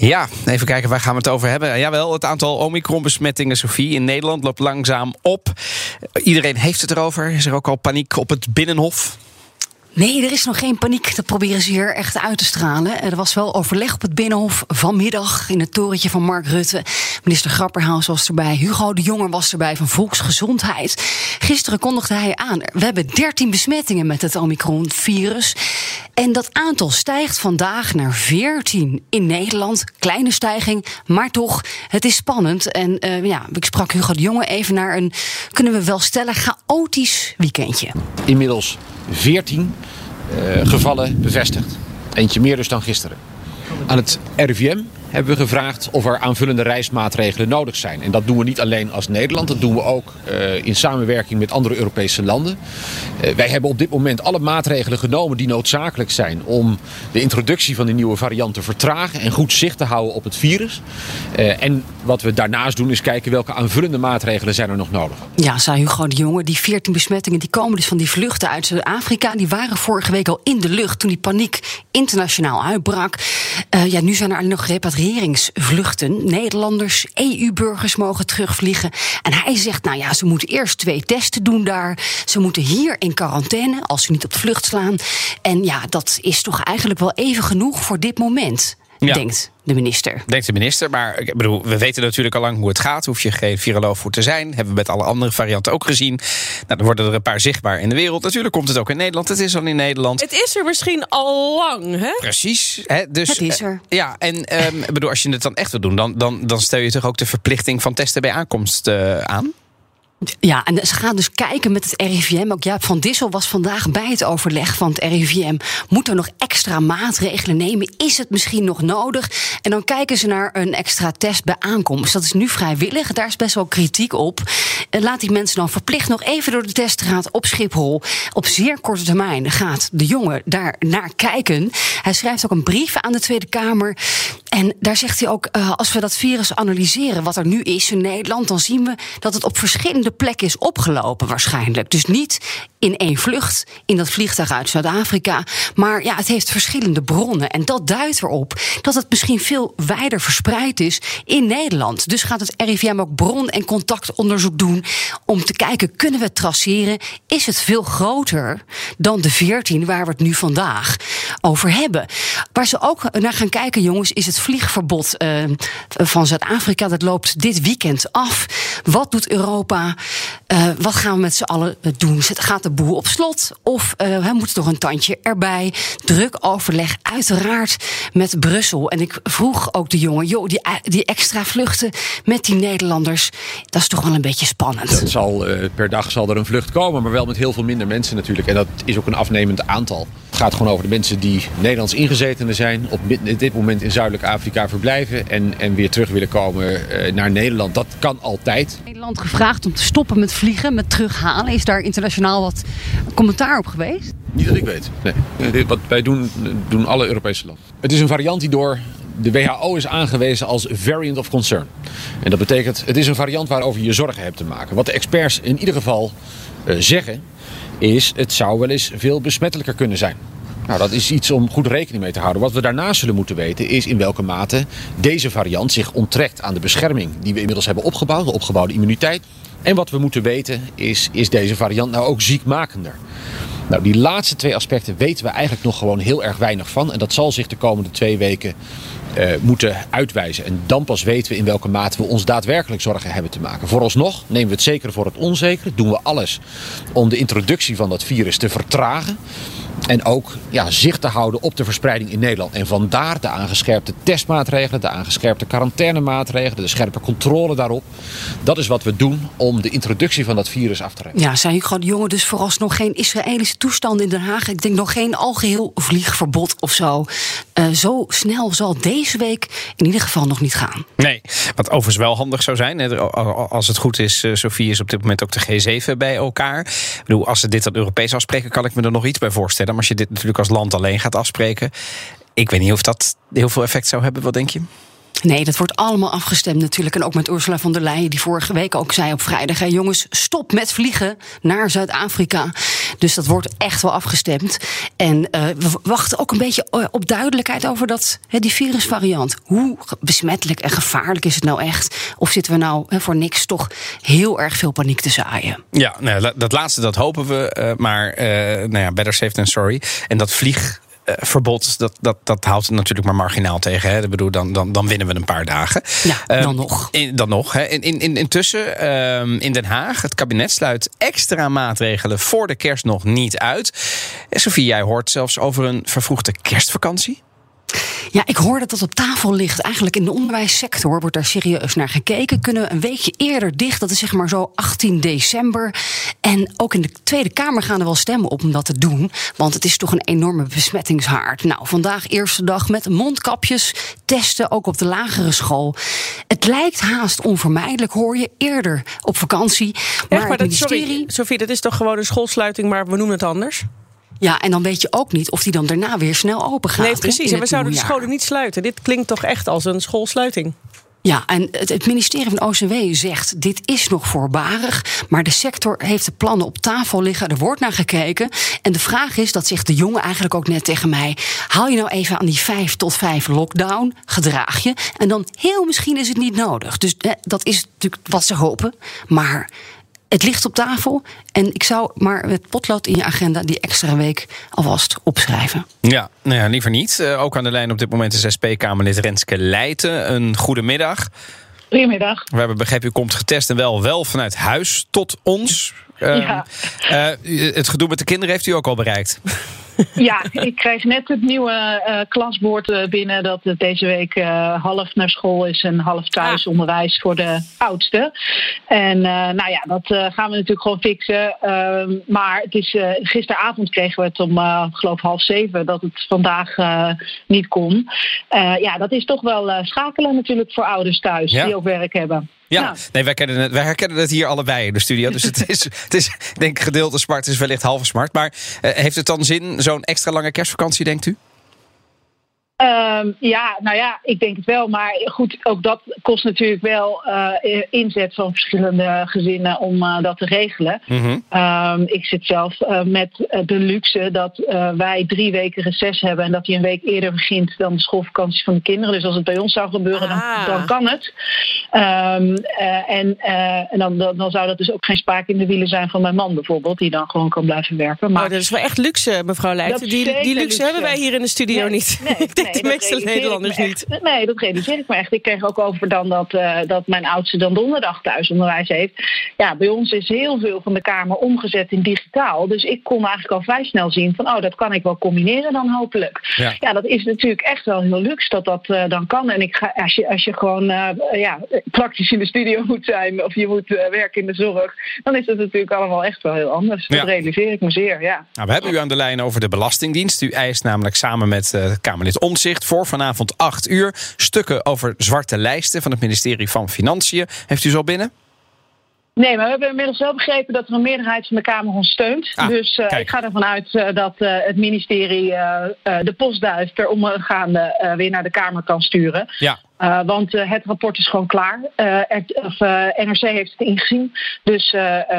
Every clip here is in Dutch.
Ja, even kijken, waar gaan we het over hebben? Jawel, het aantal Omicron-besmettingen, Sofie, in Nederland loopt langzaam op. Iedereen heeft het erover. Is er ook al paniek op het Binnenhof? Nee, er is nog geen paniek. Dat proberen ze hier echt uit te stralen. Er was wel overleg op het Binnenhof vanmiddag in het torentje van Mark Rutte. Minister Grapperhaus was erbij. Hugo de Jonge was erbij van Volksgezondheid. Gisteren kondigde hij aan. We hebben 13 besmettingen met het Omicron-virus. En dat aantal stijgt vandaag naar 14 in Nederland. Kleine stijging, maar toch, het is spannend. En uh, ja, ik sprak Hugo de Jonge even naar een, kunnen we wel stellen, chaotisch weekendje. Inmiddels 14 uh, gevallen bevestigd. Eentje meer dus dan gisteren. Aan het RIVM hebben we gevraagd of er aanvullende reismaatregelen nodig zijn. En dat doen we niet alleen als Nederland, dat doen we ook uh, in samenwerking met andere Europese landen. Uh, wij hebben op dit moment alle maatregelen genomen die noodzakelijk zijn om de introductie van de nieuwe variant te vertragen en goed zicht te houden op het virus. Uh, en wat we daarnaast doen is kijken welke aanvullende maatregelen zijn er nog nodig. Ja, zei Hugo de Jonge, die 14 besmettingen die komen dus van die vluchten uit Zuid-Afrika. Die waren vorige week al in de lucht toen die paniek internationaal uitbrak. ja, nu zijn er alleen nog repatriëringsvluchten. Nederlanders, EU-burgers mogen terugvliegen. En hij zegt, nou ja, ze moeten eerst twee testen doen daar. Ze moeten hier in quarantaine als ze niet op de vlucht slaan. En ja, dat is toch eigenlijk wel even genoeg voor dit moment. Ja. denkt de minister. Denkt de minister, maar ik bedoel, we weten natuurlijk al lang hoe het gaat. Hoef je geen viroloog voor te zijn. Hebben we met alle andere varianten ook gezien. Nou, dan worden er een paar zichtbaar in de wereld. Natuurlijk komt het ook in Nederland. Het is al in Nederland. Het is er misschien al lang, hè? Precies. Hè? Dus, het is er. Uh, ja, en um, bedoel, als je het dan echt wil doen, dan, dan, dan stel je toch ook de verplichting van testen bij aankomst uh, aan? Ja, en ze gaan dus kijken met het RIVM. Ook Jaap van Dissel was vandaag bij het overleg van het RIVM. Moet er nog extra maatregelen nemen? Is het misschien nog nodig? En dan kijken ze naar een extra test bij aankomst. Dat is nu vrijwillig. Daar is best wel kritiek op. Laat die mensen dan verplicht nog even door de teststraat op Schiphol. Op zeer korte termijn gaat de jongen daar naar kijken. Hij schrijft ook een brief aan de Tweede Kamer. En daar zegt hij ook: uh, als we dat virus analyseren, wat er nu is in Nederland, dan zien we dat het op verschillende plek is opgelopen waarschijnlijk. Dus niet in één vlucht in dat vliegtuig uit Zuid-Afrika. Maar ja, het heeft verschillende bronnen. En dat duidt erop dat het misschien veel wijder verspreid is in Nederland. Dus gaat het RIVM ook bron- en contactonderzoek doen om te kijken, kunnen we het traceren? Is het veel groter dan de 14 waar we het nu vandaag over hebben? Waar ze ook naar gaan kijken, jongens, is het vliegverbod uh, van Zuid-Afrika. Dat loopt dit weekend af. Wat doet Europa? Uh, wat gaan we met z'n allen doen? Gaat de boel op slot? Of uh, moet toch een tandje erbij? Druk overleg, uiteraard met Brussel. En ik vroeg ook de jongen, joh, die, die extra vluchten met die Nederlanders, dat is toch wel een beetje spannend. Zal, per dag zal er een vlucht komen, maar wel met heel veel minder mensen natuurlijk. En dat is ook een afnemend aantal. Het gaat gewoon over de mensen die Nederlands ingezetenen zijn, op dit moment in Zuidelijk Afrika verblijven en, en weer terug willen komen uh, naar Nederland. Dat kan altijd. Nederland gevraagd om te stoppen met vliegen, met terughalen. Is daar internationaal wat commentaar op geweest? Niet dat ik weet. Nee. Wat wij doen, doen alle Europese landen. Het is een variant die door de WHO is aangewezen als variant of concern. En dat betekent, het is een variant waarover je zorgen hebt te maken. Wat de experts in ieder geval uh, zeggen, is het zou wel eens veel besmettelijker kunnen zijn. Nou, dat is iets om goed rekening mee te houden. Wat we daarnaast zullen moeten weten is in welke mate deze variant zich onttrekt aan de bescherming die we inmiddels hebben opgebouwd, de opgebouwde immuniteit. En wat we moeten weten is, is deze variant nou ook ziekmakender? Nou, die laatste twee aspecten weten we eigenlijk nog gewoon heel erg weinig van. En dat zal zich de komende twee weken uh, moeten uitwijzen. En dan pas weten we in welke mate we ons daadwerkelijk zorgen hebben te maken. Vooralsnog nemen we het zeker voor het onzekere. Doen we alles om de introductie van dat virus te vertragen. En ook ja, zicht te houden op de verspreiding in Nederland. En vandaar de aangescherpte testmaatregelen, de aangescherpte quarantainemaatregelen, de scherpe controle daarop. Dat is wat we doen om de introductie van dat virus af te remmen. Ja, zei Hugo de Jonge dus vooralsnog geen Israëlische toestand in Den Haag. Ik denk nog geen algeheel vliegverbod of zo. Uh, zo snel zal deze week in ieder geval nog niet gaan. Nee, wat overigens wel handig zou zijn. Als het goed is, uh, Sofie is op dit moment ook de G7 bij elkaar. Ik bedoel, als ze dit dan Europees afspreken, kan ik me er nog iets bij voorstellen. Als je dit natuurlijk als land alleen gaat afspreken. Ik weet niet of dat heel veel effect zou hebben. Wat denk je? Nee, dat wordt allemaal afgestemd natuurlijk. En ook met Ursula von der Leyen, die vorige week ook zei op vrijdag: jongens, stop met vliegen naar Zuid-Afrika. Dus dat wordt echt wel afgestemd. En uh, we wachten ook een beetje eh, op duidelijkheid over dat, die virusvariant. Hoe besmettelijk en gevaarlijk is het nou echt? Of zitten we nou voor niks toch heel erg veel paniek te zaaien? Ja, nou, dat laatste dat hopen we. Uh, maar nou ja, better safe than sorry. En dat vlieg eh, verbod, dat, dat, dat houdt het natuurlijk maar marginaal tegen. Hè. Ik bedoel, dan, dan, dan winnen we een paar dagen. Ja, dan ehm, nog. In, dan nog. Hè. In, in, intussen, um, in Den Haag, het kabinet sluit extra maatregelen voor de kerst nog niet uit. En Sofie, jij hoort zelfs over een vervroegde kerstvakantie. Ja, ik hoor dat dat op tafel ligt. Eigenlijk in de onderwijssector wordt daar serieus naar gekeken. Kunnen we een weekje eerder dicht? Dat is zeg maar zo 18 december. En ook in de Tweede Kamer gaan er wel stemmen op om dat te doen. Want het is toch een enorme besmettingshaard. Nou, vandaag eerste dag met mondkapjes, testen ook op de lagere school. Het lijkt haast onvermijdelijk, hoor je, eerder op vakantie. Maar, maar het ministerie... Sorry, Sophie, dat is toch gewoon een schoolsluiting, maar we noemen het anders? Ja, en dan weet je ook niet of die dan daarna weer snel open gaat. Nee, precies. En we zouden de scholen niet sluiten. Dit klinkt toch echt als een schoolsluiting. Ja, en het, ministerie van OCW zegt: dit is nog voorbarig. Maar de sector heeft de plannen op tafel liggen. Er wordt naar gekeken. En de vraag is: dat zegt de jongen eigenlijk ook net tegen mij. Haal je nou even aan die 5 tot 5 lockdown, gedraag je. En dan heel misschien is het niet nodig. Dus dat is natuurlijk wat ze hopen. Maar het ligt op tafel en ik zou maar het potlood in je agenda die extra week alvast opschrijven. Ja, nou ja liever niet. Uh, ook aan de lijn op dit moment is SP-Kamerlid Renske Leijten. Een goede middag. Goedemiddag. We hebben begrepen, u komt getest en wel, wel vanuit huis tot ons. Ja. Uh, het gedoe met de kinderen heeft u ook al bereikt. Ja, ik krijg net het nieuwe uh, klasbord uh, binnen dat het deze week uh, half naar school is en half thuisonderwijs ah. voor de oudste. En nou ja, dat gaan we natuurlijk gewoon fixen. Ehm, maar het is, gisteravond kregen we het om, geloof half zeven, dat het vandaag niet kon. ja, dat is toch wel schakelen natuurlijk voor ouders thuis die ook werk hebben. Ja, nee, wij, kennen het, wij herkennen het hier allebei in de studio. Dus het is, het is denk ik, gedeelte smart, het is wellicht halve smart. Maar uh, heeft het dan zin, zo'n extra lange kerstvakantie, denkt u? Um, ja, nou ja, ik denk het wel. Maar goed, ook dat kost natuurlijk wel uh, inzet van verschillende gezinnen om uh, dat te regelen. Mm -hmm. um, ik zit zelf uh, met de luxe dat wij drie weken reces hebben en dat die een week eerder begint dan de schoolvakantie van de kinderen. Dus als het bij ons zou gebeuren, ah. dan, dan, kan het. Um, en en dan, dan, dan, zou dat dus ook geen spaak in de wielen zijn van mijn man bijvoorbeeld, die dan gewoon kan blijven werken. Maar oh, dat is wel echt luxe, mevrouw Leijten. Die, die luxe, luxe, hebben wij hier in de studio nee, niet. Nee, de meeste Nederlanders niet. Nee, dat realiseer ik me echt. Ik kreeg ook over dan dat, uh, dat mijn oudste dan donderdag thuisonderwijs heeft. Ja, bij ons is heel veel van de Kamer omgezet in digitaal. Dus ik kon eigenlijk al vrij snel zien van, oh, dat kan ik wel combineren dan hopelijk. Ja, ja dat is natuurlijk echt wel heel luxe dat dat uh, dan kan. En ik ga, als, je, als je gewoon uh, ja, praktisch in de studio moet zijn of je moet werken in de zorg, dan is het natuurlijk allemaal echt wel heel anders. Ja. Dat realiseer ik me zeer, ja. Nou, we hebben u aan de lijn over de Belastingdienst. U eist namelijk samen met Kamerlid Omtzigt voor vanavond 8 uur. Stukken over zwarte lijsten van het ministerie van Financiën. Heeft u zo binnen? Nee, maar we hebben inmiddels wel begrepen dat er een meerderheid van de Kamer ons steunt. Ah, dus uh, ik ga ervan uit uh, dat uh, het ministerie de postduif per omgaande weer naar de Kamer kan sturen. Ja. want het rapport is gewoon klaar. of, NRC heeft het ingezien. Dus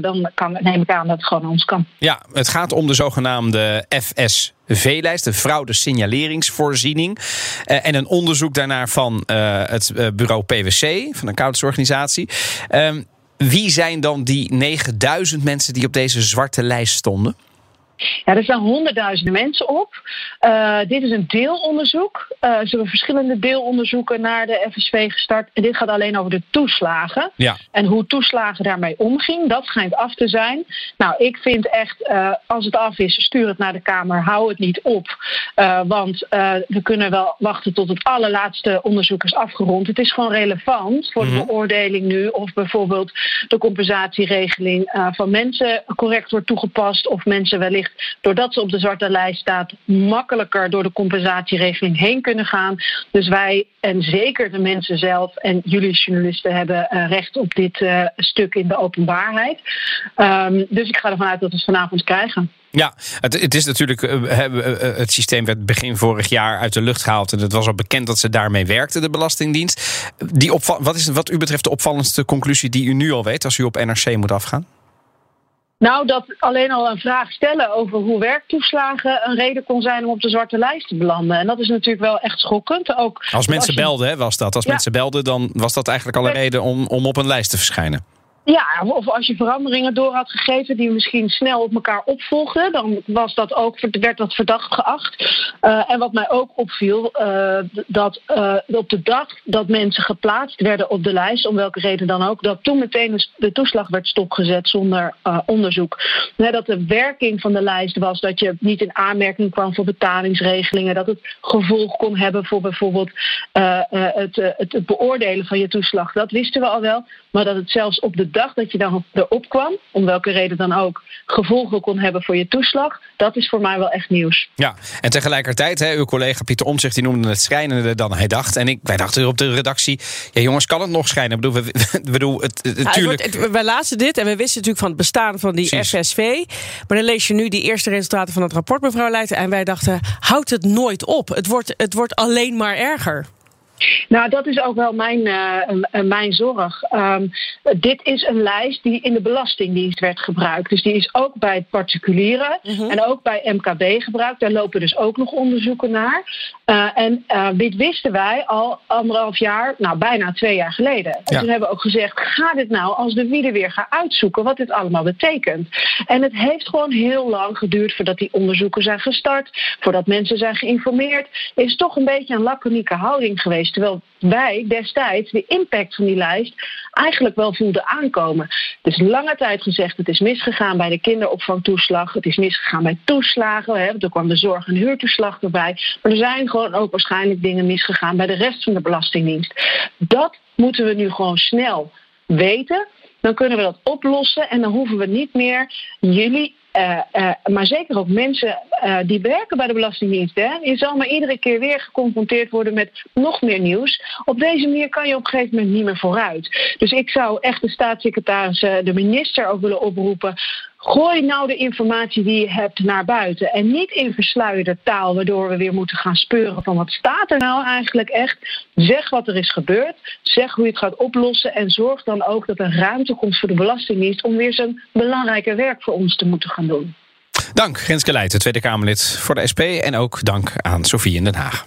dan kan, neem ik aan dat het gewoon ons kan. Ja, het gaat om de zogenaamde FS V-lijst, de fraude-signaleringsvoorziening. Uh, en een onderzoek daarnaar van uh, het bureau PwC, van een accountantsorganisatie. Uh, wie zijn dan die 9000 mensen die op deze zwarte lijst stonden? Ja, er staan honderdduizenden mensen op. Uh, dit is een deelonderzoek. Uh, ze hebben verschillende deelonderzoeken naar de FSV gestart. En dit gaat alleen over de toeslagen. Ja. En hoe toeslagen daarmee omging, dat schijnt af te zijn. Nou, ik vind echt, uh, als het af is, stuur het naar de Kamer. Hou het niet op. want we kunnen wel wachten tot het allerlaatste onderzoek is afgerond. Het is gewoon relevant voor de mm-hmm. beoordeling nu. Of bijvoorbeeld de compensatieregeling van mensen correct wordt toegepast. Of mensen wellicht doordat ze op de zwarte lijst staat, makkelijker door de compensatieregeling heen kunnen gaan. Dus wij en zeker de mensen zelf en jullie journalisten hebben uh, recht op dit uh, stuk in de openbaarheid. Um, dus ik ga ervan uit dat we het vanavond krijgen. Ja, het, het, is natuurlijk. Uh, het systeem werd begin vorig jaar uit de lucht gehaald. En het was al bekend dat ze daarmee werkte, de Belastingdienst. Die wat is wat u betreft de opvallendste conclusie die u nu al weet als u op NRC moet afgaan? Nou, dat alleen al een vraag stellen over hoe werktoeslagen een reden kon zijn om op de zwarte lijst te belanden. En dat is natuurlijk wel echt schokkend. Ook als mensen belden, hè, was dat. Als mensen belden, dan was dat eigenlijk al een reden om, om op een lijst te verschijnen. Ja, of als je veranderingen door had gegeven die misschien snel op elkaar opvolgden, dan was dat ook, werd dat verdacht geacht. Uh, en wat mij ook opviel, uh, dat uh, op de dag dat mensen geplaatst werden op de lijst, om welke reden dan ook, dat toen meteen de toeslag werd stopgezet zonder onderzoek. Nee, dat de werking van de lijst was dat je niet in aanmerking kwam voor betalingsregelingen, dat het gevolg kon hebben voor bijvoorbeeld het, het beoordelen van je toeslag. Dat wisten we al wel, maar dat het zelfs op de dag dat je dan erop kwam, om welke reden dan ook, gevolgen kon hebben voor je toeslag, dat is voor mij wel echt nieuws. Ja, en tegelijkertijd, hè, uw collega Pieter Omtzigt, die noemde het schrijnender dan hij dacht. En ik, wij dachten op de redactie, ja jongens, kan het nog schijnen? Ik bedoel, we, bedoel het, het, natuurlijk... het wij lazen dit en we wisten natuurlijk van het bestaan van die Precies. FSV. Maar dan lees je nu die eerste resultaten van het rapport, mevrouw Leijten. En wij dachten, houdt het nooit op. Het wordt, het wordt alleen maar erger. Nou, dat is ook wel mijn, uh, mijn zorg. Um, dit is een lijst die in de Belastingdienst werd gebruikt. Dus die is ook bij particulieren mm-hmm. en ook bij MKB gebruikt. Daar lopen dus ook nog onderzoeken naar. Uh, en uh, dit wisten wij al anderhalf jaar, nou bijna twee jaar geleden. En toen hebben we ook gezegd: ga dit nou als de wieden weer gaan uitzoeken wat dit allemaal betekent. En het heeft gewoon heel lang geduurd voordat die onderzoeken zijn gestart, voordat mensen zijn geïnformeerd. Is toch een beetje een laconieke houding geweest. Terwijl wij destijds de impact van die lijst eigenlijk wel voelden aankomen. Is lange tijd gezegd: het is misgegaan bij de kinderopvangtoeslag. Het is misgegaan bij toeslagen. Hè, er kwam de zorg- en huurtoeslag erbij. Maar er zijn gewoon ook waarschijnlijk dingen misgegaan bij de rest van de Belastingdienst. Dat moeten we nu gewoon snel weten. Dan kunnen we dat oplossen en dan hoeven we niet meer jullie uh, maar zeker ook mensen uh, die werken bij de Belastingdienst. Hè? Je zal maar iedere keer weer geconfronteerd worden met nog meer nieuws. Op deze manier kan je op een gegeven moment niet meer vooruit. Dus ik zou echt de staatssecretaris, de minister ook willen oproepen. Gooi nou de informatie die je hebt naar buiten. En niet in versluierde taal, waardoor we weer moeten gaan speuren van wat staat er nou eigenlijk echt. Zeg wat er is gebeurd. Zeg hoe je het gaat oplossen. En zorg dan ook dat er ruimte komt voor de Belastingdienst om weer zijn belangrijke werk voor ons te moeten gaan doen. Dank, Genske Leijten, Tweede Kamerlid voor de SP. En ook dank aan Sofie in Den Haag.